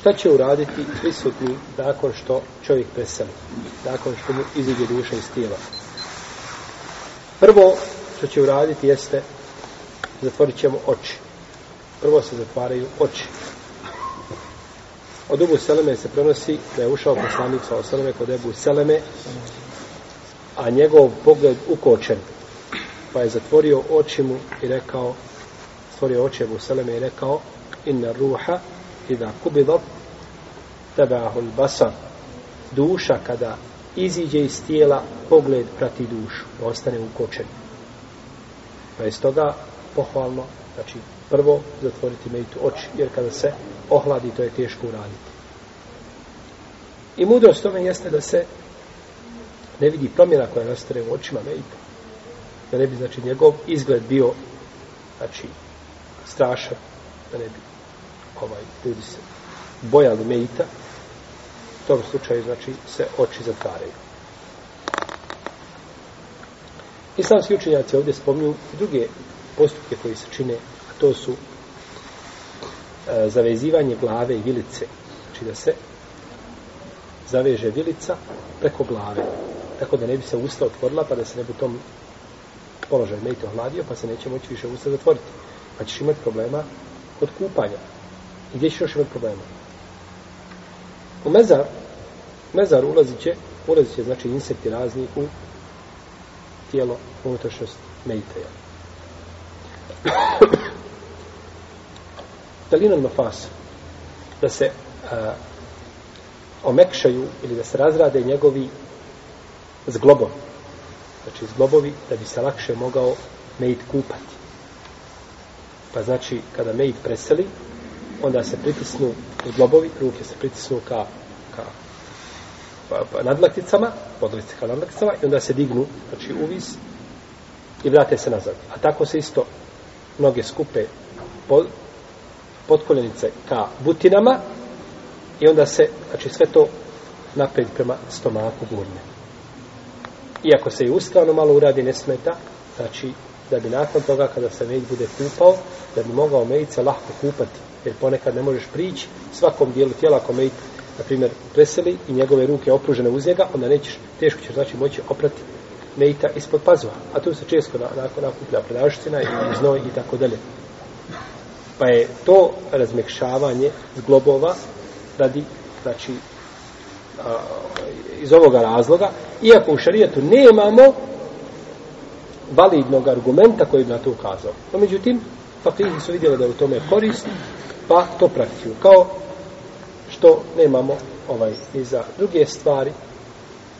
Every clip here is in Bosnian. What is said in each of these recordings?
šta će uraditi prisutni nakon što čovjek preseli, nakon što mu izidje duša iz tijela. Prvo što će uraditi jeste zatvorit ćemo oči. Prvo se zatvaraju oči. Od Ubu Seleme se prenosi da je ušao poslanik sa Oseleme kod Ebu Seleme, a njegov pogled ukočen, pa je zatvorio oči mu i rekao, stvorio oči Ebu Seleme i rekao, inna ruha idha kubidat tebahu basan duša kada iziđe iz tijela pogled prati dušu da pa ostane ukočen pa je stoga pohvalno znači prvo zatvoriti meditu oči jer kada se ohladi to je teško uraditi i mudrost tome jeste da se ne vidi promjena koja nastaje u očima medita da ne bi znači njegov izgled bio znači strašan da ne bi ovaj, ljudi se bojali mejita, u tom slučaju, znači, se oči zatvaraju. Islamski učenjaci ovdje spomnju druge postupke koji se čine, a to su e, zavezivanje glave i vilice. Znači da se zaveže vilica preko glave. Tako da ne bi se usta otvorila, pa da se ne bi tom položaju mejte ohladio, pa se neće moći više usta zatvoriti. Pa ćeš imati problema kod kupanja gdje će još imati problema. U mezar, mezar ulazit će, ulazit će, znači, insekti razni u tijelo unutrašnjost medita, jel? Talinan mafas, da se a, omekšaju ili da se razrade njegovi zglobom. Znači, zglobovi, da bi se lakše mogao medit kupati. Pa znači, kada medit preseli, onda se pritisnu u zlobovi, ruke se pritisnu ka, ka pa, pa, nadlakticama, podlice ka nadlakticama, i onda se dignu, znači uvis, i vrate se nazad. A tako se isto noge skupe pod, podkoljenice ka butinama, i onda se, znači sve to naprijed prema stomaku gurne. Iako se i ustrano malo uradi, ne smeta, znači da bi nakon toga kada se med bude kupao, da bi mogao medice lahko kupati jer ponekad ne možeš prići svakom dijelu tijela ako mejt, na primjer, preseli i njegove ruke opružene uz njega, onda nećeš, teško ćeš znači moći oprati mejta ispod pazuha. A tu se često na, nakon nakuplja predaština i znoj i tako dalje. Pa je to razmekšavanje zglobova radi, znači, a, iz ovoga razloga, iako u šarijetu nemamo validnog argumenta koji bi na to ukazao. No, međutim, fakihi su vidjeli da je u tome korist, pa to praktikuju. Kao što nemamo ovaj, i za druge stvari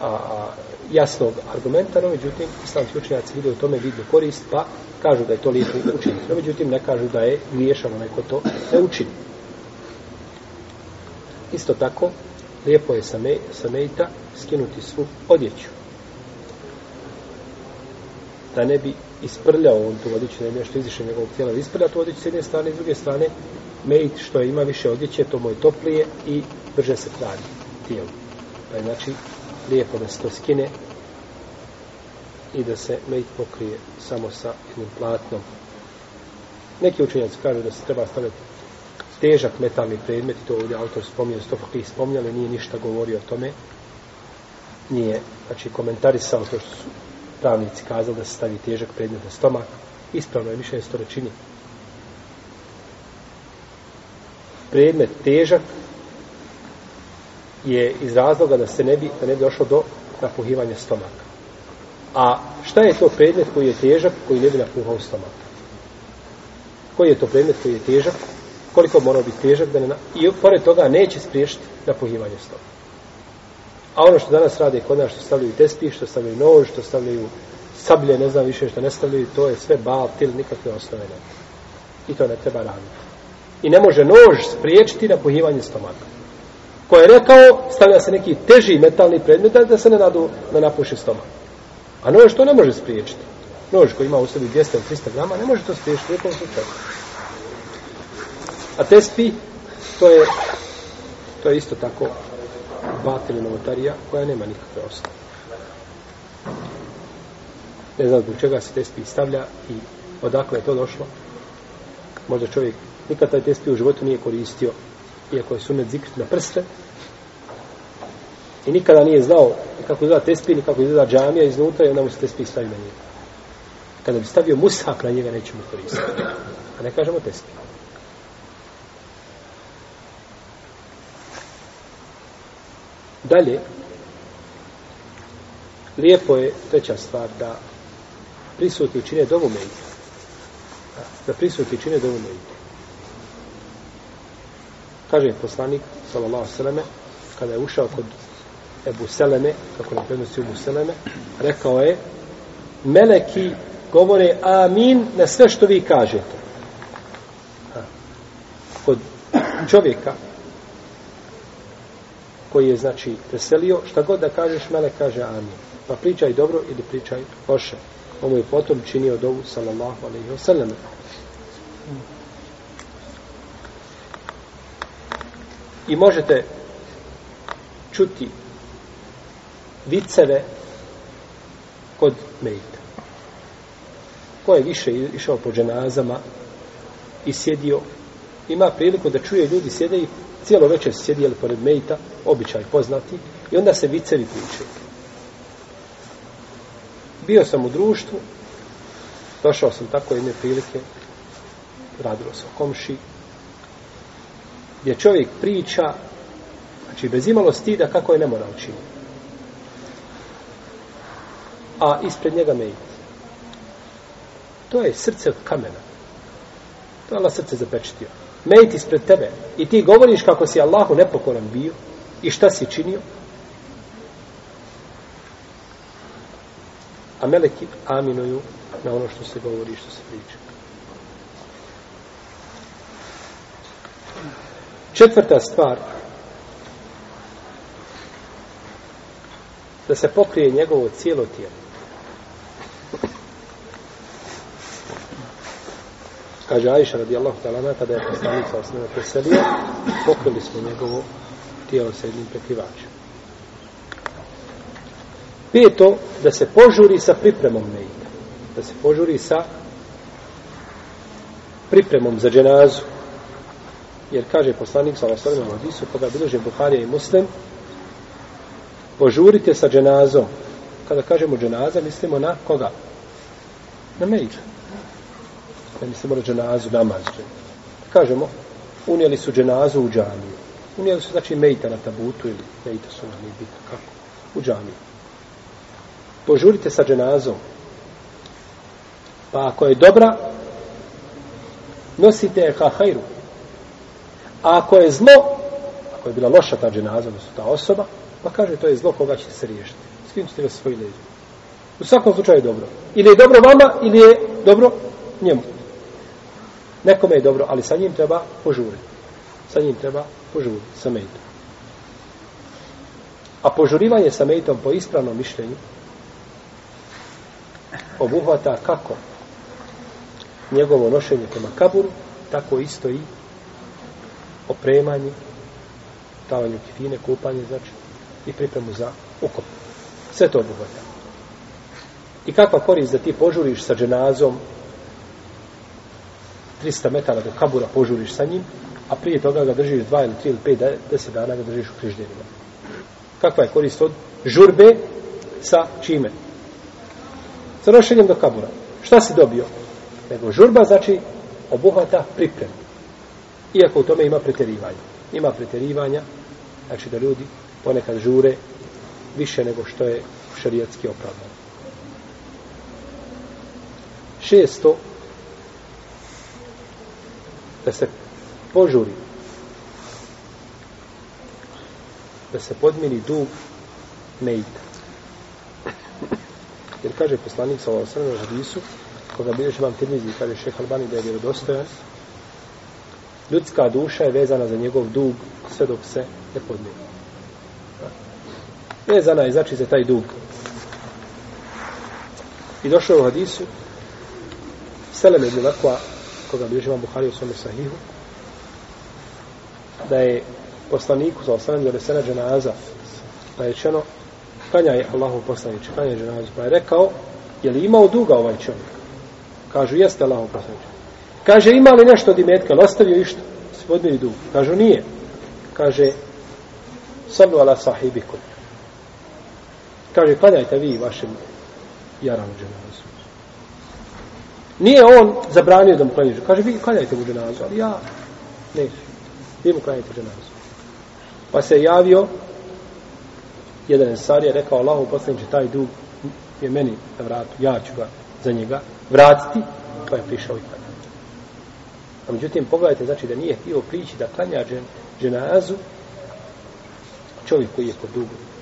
a, a, jasnog argumenta, no međutim, islamski učenjaci vide u tome vidnu korist, pa kažu da je to lijepo učiniti. No međutim, ne kažu da je miješano neko to ne učini. Isto tako, lijepo je sa, me, sa skinuti svu odjeću. Da ne bi isprljao on tu odjeću, da je nešto izišao njegovog tijela, da isprlja tu odjeću s jedne strane, s druge strane, mejit što ima više odjeće, to mu je toplije i brže se hrani tijelo. Pa je znači lijepo da se to skine i da se mejit pokrije samo sa jednim platnom. Neki učenjaci kažu da se treba staviti težak metalni predmet, i to ovdje autor spominje, sto fakih spominje, ali nije ništa govorio o tome. Nije, znači, komentarisao to što su pravnici kazali da se stavi težak predmet na stomak. Ispravno je, više je sto rečini. predmet težak je iz razloga da se ne bi, da ne bi došlo do napuhivanja stomaka. A šta je to predmet koji je težak koji ne bi napuhao stomak? Koji je to predmet koji je težak? Koliko mora biti težak? Da ne na... I pored toga neće spriješiti napuhivanje stomaka. A ono što danas rade kod nas što stavljaju tespi, što stavljaju nož, što stavljaju sablje, ne znam više što ne stavljaju, to je sve bal, til, nikakve osnove ne. I to ne treba raditi i ne može nož spriječiti na pohivanje stomaka. Ko je rekao, stavlja se neki teži metalni predmet da se ne nadu na napuši stomak. A nož to ne može spriječiti. Nož koji ima u sebi 200 ili 300 grama ne može to spriječiti u nekom slučaju. A tespi, to je, to je isto tako batelj novotarija koja nema nikakve osnovne. Ne znam zbog čega se tespi stavlja i odakle je to došlo. Možda čovjek nikad taj testi u životu nije koristio, iako je sunet zikrit na prste, i nikada nije znao ni kako izgleda testi, ni kako izgleda džamija iznutra, i onda mu se testi stavio na njega. Kada bi stavio mushak na njega, neće mu koristiti. A ne kažemo testi. Dalje, lijepo je treća stvar da prisutni čine dovu medija. Da prisutni čine dovu medija. Kaže poslanik, sallallahu sallame, kada je ušao kod Ebu Seleme, kako ne prednosti Ebu Seleme, rekao je, meleki govore amin na sve što vi kažete. Kod čovjeka koji je, znači, preselio, šta god da kažeš, melek kaže amin. Pa pričaj dobro ili pričaj loše. Ovo je potom činio dovu, sallallahu alaihi wa sallam. Mm. i možete čuti viceve kod Mejita. Ko je više išao po dženazama i sjedio, ima priliku da čuje ljudi sjede i cijelo večer sjedi ali pored Mejita, običaj poznati, i onda se vicevi pričaju. Bio sam u društvu, došao sam tako jedne prilike, radilo se o komši, gdje čovjek priča, znači bez imalo stida kako je ne mora učiniti. A ispred njega me ide. To je srce od kamena. To je Allah srce zapečetio. Mejit ispred tebe. I ti govoriš kako si Allahu nepokoran bio. I šta si činio? A meleki aminuju na ono što se govori i što se priča. Četvrta stvar, da se pokrije njegovo cijelo tijelo. Kaže Aisha radijallahu talana, kada je poslanica osnovna preselija, pokrili smo njegovo tijelo sa jednim prekrivačem. Peto, da se požuri sa pripremom meita. Da se požuri sa pripremom za dženazu, jer kaže poslanik sa osvrme u Hadisu, koga bilože Buharija i Muslim, požurite sa dženazom. Kada kažemo dženaza, mislimo na koga? Na mejđa. Ne mislimo na dženazu, namaz dženazu. Kažemo, unijeli su dženazu u džaniju. Unijeli su, znači, mejta na tabutu ili mejta su na nebitu, kako? U džaniju. Požurite sa dženazom. Pa ako je dobra, nosite je ka hajru, A ako je zlo, ako je bila loša ta dženaza, odnosno ta osoba, pa kaže to je zlo koga ćete se riješiti. S kim ćete ga svoj leđu? U svakom slučaju je dobro. Ili je dobro vama, ili je dobro njemu. Nekome je dobro, ali sa njim treba požuriti. Sa njim treba požuriti, sa mejtom. A požurivanje sa mejtom po ispravnom mišljenju obuhvata kako njegovo nošenje prema kaburu, tako isto i opremanje, davanje kifine, kupanje, znači, i pripremu za ukop. Sve to obuhvata. I kakva korist da ti požuriš sa dženazom 300 metara do kabura požuriš sa njim, a prije toga ga držiš 2 ili 3 ili 5, 10 dana ga držiš u križdjevima. Kakva je korist od žurbe sa čime? Sa rošenjem do kabura. Šta si dobio? Nego žurba znači obuhvata pripremu. Iako u tome ima pretjerivanja. Ima pretjerivanja, znači da ljudi ponekad žure više nego što je šarijatski opravdano. Šesto, da se požuri, da se podmiri dug neita. Jer kaže poslanik sa ovom srednom hadisu, koga bilješ vam tirnizi, kaže šeha Albani da je vjerodostojan, ljudska duša je vezana za njegov dug sve dok se ne podmiri. Vezana je znači za taj dug. I došao je u hadisu Selem je bilo koga bi živa Buhari u svome sahihu da je poslaniku za osanem da je sena dženaza pa je čeno kanja je Allahov poslaniče, kanja je dženaza pa je rekao, je li imao duga ovaj čovjek? Kažu, jeste Allahov poslaniče. Kaže, ima li nešto od imetka? Ali ostavio išto? Svodni dug. Kažu, nije. Kaže, sallu ala sahibikum. Kaže, kladajte vi vašem jaranu dženazu. Nije on zabranio da mu klanjuže. Kaže, vi kladajte mu dženazu, ali ja neću. Vi mu kladajte dženazu. Pa se javio jedan sar je rekao, Allahu poslanče, taj dug je meni na vratu, ja ću ga za njega vratiti, pa je prišao i tada. A međutim, pogledajte, znači da nije htio prići da klanja dženazu čovjek koji je pod dugom.